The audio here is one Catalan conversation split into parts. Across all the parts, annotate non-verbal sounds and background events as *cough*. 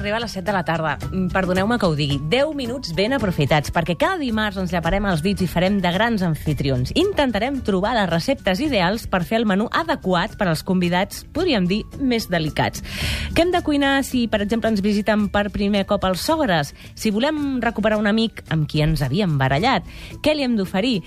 arribar a les 7 de la tarda. Mm, Perdoneu-me que ho digui. 10 minuts ben aprofitats, perquè cada dimarts ens llaparem els dits i farem de grans anfitrions. Intentarem trobar les receptes ideals per fer el menú adequat per als convidats, podríem dir, més delicats. Què hem de cuinar si, per exemple, ens visiten per primer cop els sogres? Si volem recuperar un amic amb qui ens havíem barallat? Què li hem d'oferir?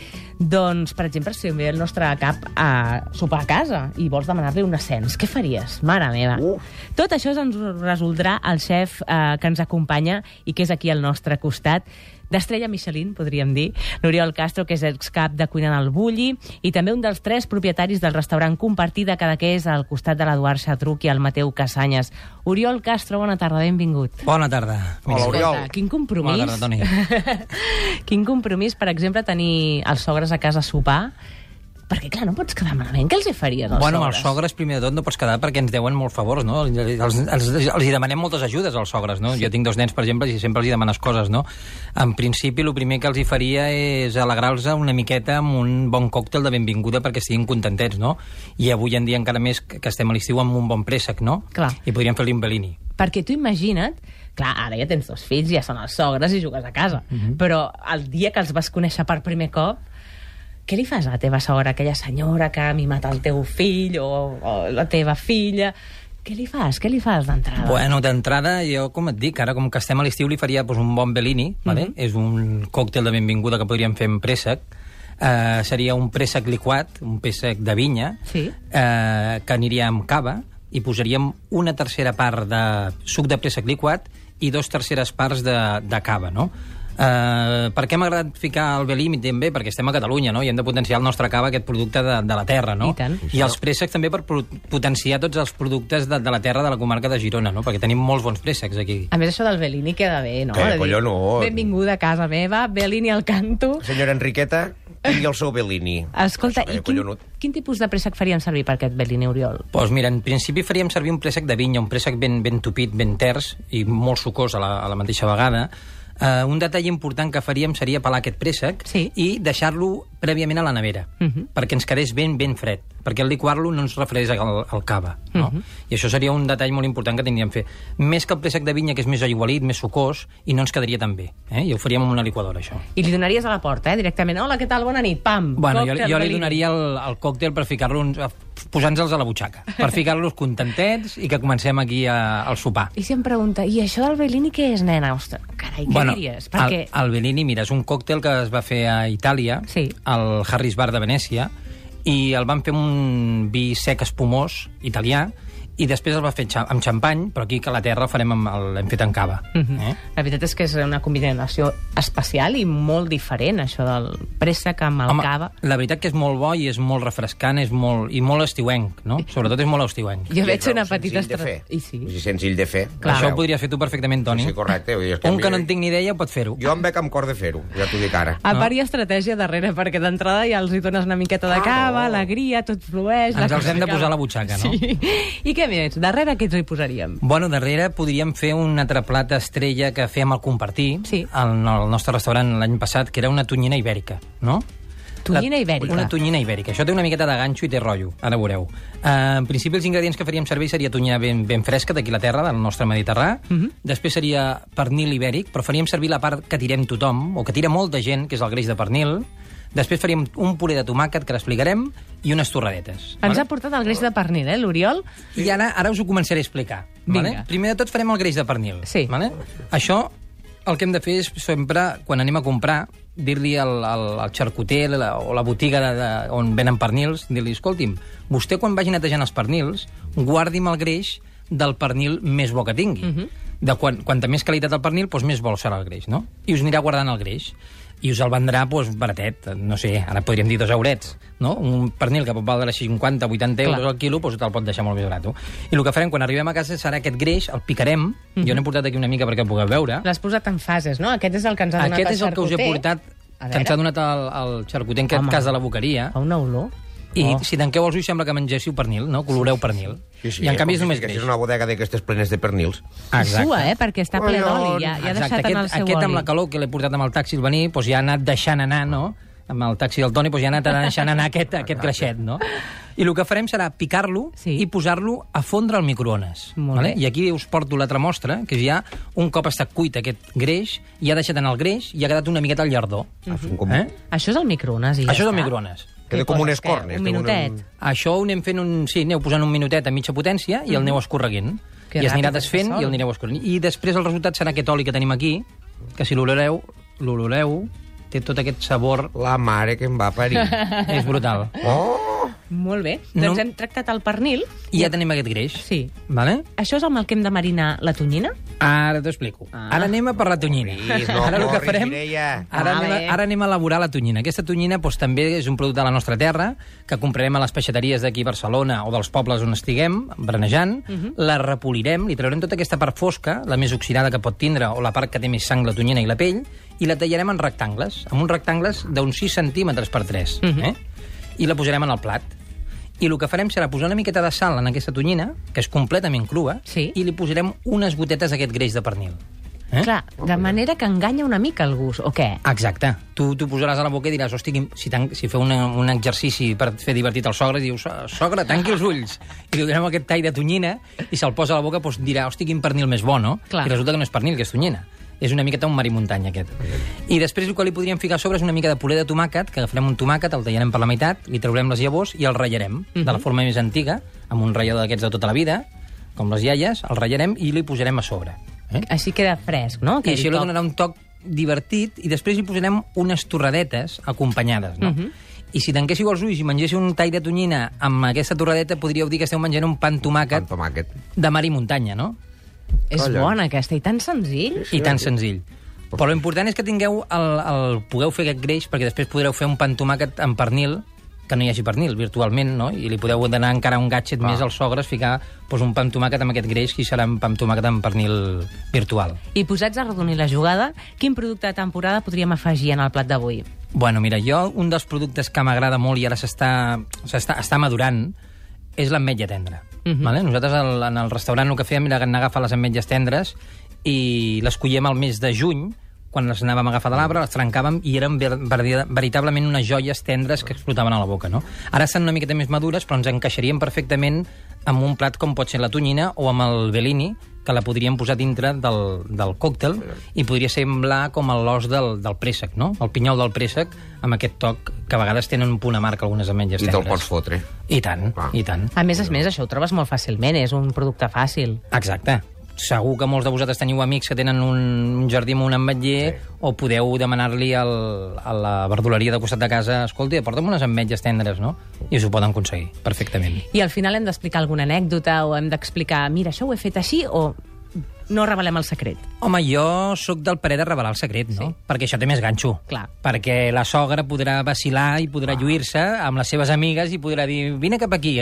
Doncs, per exemple, si ve el nostre cap a sopar a casa i vols demanar-li un ascens, què faries? Mare meva. Uf. Tot això ens resoldrà el xef eh, que ens acompanya i que és aquí al nostre costat, d'Estrella Michelin, podríem dir, l'Oriol Castro, que és excap de cuina del Bulli, i també un dels tres propietaris del restaurant compartit de Cadaqués al costat de l'Eduard Xatruc i el Mateu Casanyes. Oriol Castro, bona tarda, benvingut. Bona tarda. Hola, Oriol. quin compromís. Bona tarda, Toni. *laughs* quin compromís, per exemple, tenir els sogres a casa a sopar, perquè, clar, no pots quedar malament. Què els hi faries, als bueno, sogres? els sogres, primer de tot, no pots quedar perquè ens deuen molts favors, no? Els, els, els, els hi demanem moltes ajudes als sogres, no? Sí. Jo tinc dos nens, per exemple, i sempre els hi demanes coses, no? En principi, el primer que els hi faria és alegrar-los una miqueta amb un bon còctel de benvinguda perquè estiguin contentets, no? I avui en dia encara més que estem a l'estiu amb un bon préssec, no? Clar. I podríem fer-li un Bellini. Perquè tu imagina't, clar, ara ja tens dos fills, ja són els sogres i jugues a casa, però el dia que els vas conèixer per primer cop, què li fas a la teva sogra, aquella senyora que ha mimat el teu fill o, o la teva filla? Què li fas? Què li fas d'entrada? Bueno, d'entrada, jo, com et dic, ara com que estem a l'estiu li faria doncs, un bon Bellini, vale? és un còctel de benvinguda que podríem fer amb préssec, Uh, seria un préssec liquat, un préssec de vinya, Sí. eh, que aniria amb cava, i posaríem una tercera part de suc de préssec liquat i dos terceres parts de, de cava, no? Uh, per què m'ha agradat ficar el Belimi també? Perquè estem a Catalunya, no? I hem de potenciar el nostre cava, aquest producte de, de la terra, no? I tant. I els préssecs també per potenciar tots els productes de, de la terra de la comarca de Girona, no? Perquè tenim molts bons préssecs aquí. A més, això del Bellini queda bé, no? Que De dir, collonut. Benvinguda a casa meva, Bellini al canto. Senyora Enriqueta, tingui el seu Bellini. Escolta, Això, i eh, quin, collonut. quin tipus de préssec faríem servir per aquest Bellini, Oriol? Doncs pues mira, en principi faríem servir un préssec de vinya, un préssec ben, ben tupit, ben ters i molt sucós a la, a la mateixa vegada. Uh, un detall important que faríem seria pelar aquest préssec Sí. i deixar-lo prèviament a la nevera, Mhm. perquè ens quedés ben, ben fred, perquè al liquar-lo no ens refredés el, el cava. No? Mhm. I això seria un detall molt important que tindríem fer. Més que el préssec de vinya, que és més aigualit, més sucós, i no ens quedaria tan bé. Eh? I ho faríem amb una liquadora, això. I li donaries a la porta, eh, directament. Hola, què tal? Bona nit. Pam! Bueno, jo, còctel jo li donaria el, el còctel per ficar-los, posant-los a la butxaca, per ficar-los contentets i que comencem aquí a, al sopar. I si em pregunta, i això del Bellini què és, nena? Ostres, carai, què diries? Perquè... el, el Bellini, mira, és un còctel que es va fer a Itàlia, Sí. al Harris Bar de Venècia, i el van fer un vi sec espumós italià, i després el va fer amb xampany, però aquí que a la terra farem amb el- l'hem fet en cava. Mhm. eh? La veritat és que és una combinació especial i molt diferent, això del préssec amb el Home, cava. la veritat que és molt bo i és molt refrescant, és molt, i molt estiuenc, no? Sobretot és molt estiuenc. Jo I veig una senzill petita... de fer. I sí. És senzill de fer. Clar. Això ho podries fer tu perfectament, Toni. Sí, sí, correcte. Vull dir, és que Un que no en tinc ni idea pot fer-ho. Jo em veig amb cor de fer-ho, ja t'ho dic ara. A No? part hi ha estratègia darrere, perquè d'entrada ja els hi dones una miqueta de Ah, cava, no. alegria, tot flueix... Ens la els hem de posar a la butxaca, no? Sí. I què més? Darrere què ens hi posaríem? Bueno, darrere podríem fer un altre plat estrella que fèiem al compartir Sí. al, al nostre restaurant l'any passat, que era una tonyina ibèrica, no? Tonyina ibèrica. Una tonyina ibèrica. Això té una miqueta de ganxo i té rotllo, ara veureu. Uh, en principi els ingredients que faríem servir seria tonyina ben, ben fresca d'aquí la terra, del nostre Mediterrà. Mhm. Després seria pernil ibèric, però faríem servir la part que tirem tothom, o que tira molta gent, que és el greix de pernil. Després faríem un puré de tomàquet, que l'explicarem, i unes torradetes. Ens ha portat el greix de pernil, eh, l'Oriol? I ara, ara us ho començaré a explicar. Vinga. Vale? Primer de tot farem el greix de pernil. Sí. Vale? Això, el que hem de fer és sempre, quan anem a comprar, dir-li al, al, al xarcuter la, o la botiga de, de, on venen pernils, dir-li, escolti'm, vostè quan vagi netejant els pernils, guardi'm el greix del pernil més bo que tingui. Mhm. De quan, quanta més qualitat el pernil, doncs més bo serà el greix, no? I us anirà guardant el greix. I us el vendrà, doncs, baratet, no sé, ara podríem dir dos eurets, no? Un pernil que pot valdre 50, 80 euros Clar. al quilo, doncs te'l pot deixar molt més barat. I el que farem quan arribem a casa serà aquest greix, el picarem, Mhm. jo n'he portat aquí una mica perquè el pugueu veure. L'has posat en fases, no? Aquest és el que ens ha donat Aquest és el que us he portat, que ens ha donat el, el xarcuter, en aquest Home. cas de la boqueria. Fa una olor. I Oh. si tanqueu els ulls sembla que mengéssiu pernil, no? Coloreu pernil. I en canvi és només greix. És una bodega d'aquestes plenes de pernils. I sua, eh? Perquè està ple d'oli. Ja, ja ha Exacte, deixat aquest, en el seu aquest oli. amb la calor que l'he portat amb el taxi al venir, doncs ja ha anat deixant anar, no? Amb el taxi del Toni doncs ja ha anat deixant anar aquest, aquest greixet, no? I el que farem serà picar-lo Sí. i posar-lo a fondre al microones. Bé. I aquí us porto l'altra mostra, que ja un cop està cuit aquest greix, ja ha deixat anar el greix i ha quedat una miqueta al llardó. Ah, són com... Eh? Això és el microones i ja Això és el microones. Queda Què com unes què? cornes. Un té minutet. Això ho anem fent un... Sí, aneu posant un minutet a mitja potència i el aneu escorreguent. Que I es anirà desfent i el anireu escorrent. I després el resultat serà aquest oli que tenim aquí, que si l'oloreu, l'oloreu, té tot aquest sabor... La mare que em va parir. *laughs* És brutal. Oh! Molt bé. No. Doncs hem tractat el pernil. I ja tenim aquest greix. Sí. Vale? Això és amb el que hem de marinar la tonyina? Ara t'ho explico. Ah. Ara anem a per la tonyina. Corris, no ara el que farem... Mireia. Ara, Vale. anem a, ara anem a elaborar la tonyina. Aquesta tonyina doncs, també és un producte de la nostra terra, que comprarem a les peixateries d'aquí a Barcelona o dels pobles on estiguem, brenejant, la repolirem, li traurem tota aquesta part fosca, la més oxidada que pot tindre, o la part que té més sang, la tonyina i la pell, i la tallarem en rectangles, amb uns rectangles d'uns 6 centímetres per 3, eh? i la posarem en el plat. I el que farem serà posar una miqueta de sal en aquesta tonyina, que és completament crua, Sí. i li posarem unes gotetes d'aquest greix de pernil. Eh? Clar, de manera que enganya una mica el gust, o què? Exacte. Tu t'ho posaràs a la boca i diràs, hosti, si, tan, si feu una, un exercici per fer divertit al sogre, dius, "So- sogre, tanqui els ulls. I li donem aquest tall de tonyina i se'l posa a la boca, doncs dirà, hosti, quin pernil més bo, no? Clar. I resulta que no és pernil, que és tonyina. És una miqueta un mar i muntanya, aquest. I després el que li podríem ficar a sobre és una mica de puré de tomàquet, que agafarem un tomàquet, el tallarem per la meitat, li traurem les llavors i el ratllarem, de la forma més antiga, amb un ratllador d'aquests de tota la vida, com les iaies, el ratllarem i li posarem a sobre. Eh? Així queda fresc, no? I això li donarà un toc divertit i després hi posarem unes torradetes acompanyades, no? Mhm. I si tanquéssiu els ulls i mengéssiu un tall de tonyina amb aquesta torradeta, podríeu dir que esteu menjant un pan tomàquet Amb tomàquet. de mar i muntanya, no? És Calla. bona aquesta, i tan senzill. I tan senzill. Però l'important és que tingueu el, el, pugueu fer aquest greix perquè després podreu fer un pan tomàquet amb pernil que no hi hagi pernil, virtualment, no? I li podeu donar encara un gadget Clar. més als sogres, ficar doncs, un pan tomàquet amb aquest greix, que serà un pan tomàquet amb pernil virtual. I posats a redonir la jugada, quin producte de temporada podríem afegir en el plat d'avui? Bueno, mira, jo un dels productes que m'agrada molt i ara s'està s'està està madurant és l'ametlla tendra. Mhm. vale? Nosaltres al, en el restaurant el que fèiem era a agafar les ametlles tendres i les collíem al mes de juny, quan les anàvem a agafar de l'arbre, les trencàvem i eren ver, ver, veritablement unes joies tendres que explotaven a la boca. No? Ara estan una miqueta més madures, però ens encaixarien perfectament amb un plat com pot ser la tonyina o amb el bellini, que la podríem posar dintre del, del còctel i podria semblar com l'os del, del préssec, no? El pinyol del préssec, amb aquest toc que a vegades tenen un punt amarg algunes ametlles I te'l tendres. pots fotre. I tant, Clar. i tant. A més a més, això ho trobes molt fàcilment, és un producte fàcil. Exacte. Segur que molts de vosaltres teniu amics que tenen un, un jardí amb un ametller sí. o podeu demanar-li al, a la verduleria de costat de casa escolti, porta'm unes ametlles tendres, no? I us ho poden aconseguir, perfectament. I al final hem d'explicar alguna anècdota o hem d'explicar, mira, això ho he fet així o no revelem el secret. Home, jo sóc del parer de revelar el secret, no? Sí. Perquè això té més ganxo. Clar. Perquè la sogra podrà vacilar i podrà lluir-se amb les seves amigues i podrà dir, vine cap aquí,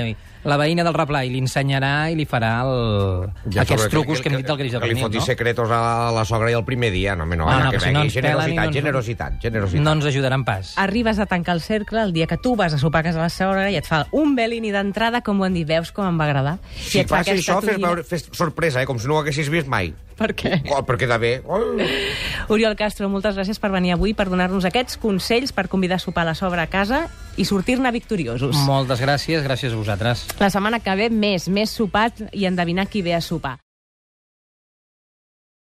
la veïna del replà, i li ensenyarà i li farà el... aquests sobre trucos que, hem dit del greix de Que li pernil, fotis no? secretos a la sogra i el primer dia. No, home, no, Ah, home, no, que però si no ens ni no generositat, ens- generositat, generositat. No ens ajudaran pas. Arribes a tancar el cercle el dia que tu vas a sopar a casa de la sogra i et fa un Bellini d'entrada, com ho han dit, veus com em va agradar? Si et fa fas aquesta això, fes, veure, fes sorpresa, eh, com si no ho haguessis vist mai. Per què? Oh, perquè queda bé. Oh. Oriol Castro, moltes gràcies per venir avui, per donar-nos aquests consells per convidar a sopar a la sogra a casa i sortir-ne victoriosos. Moltes gràcies, gràcies a vosaltres. La setmana que ve, més, més sopat i endevinar qui ve a sopar.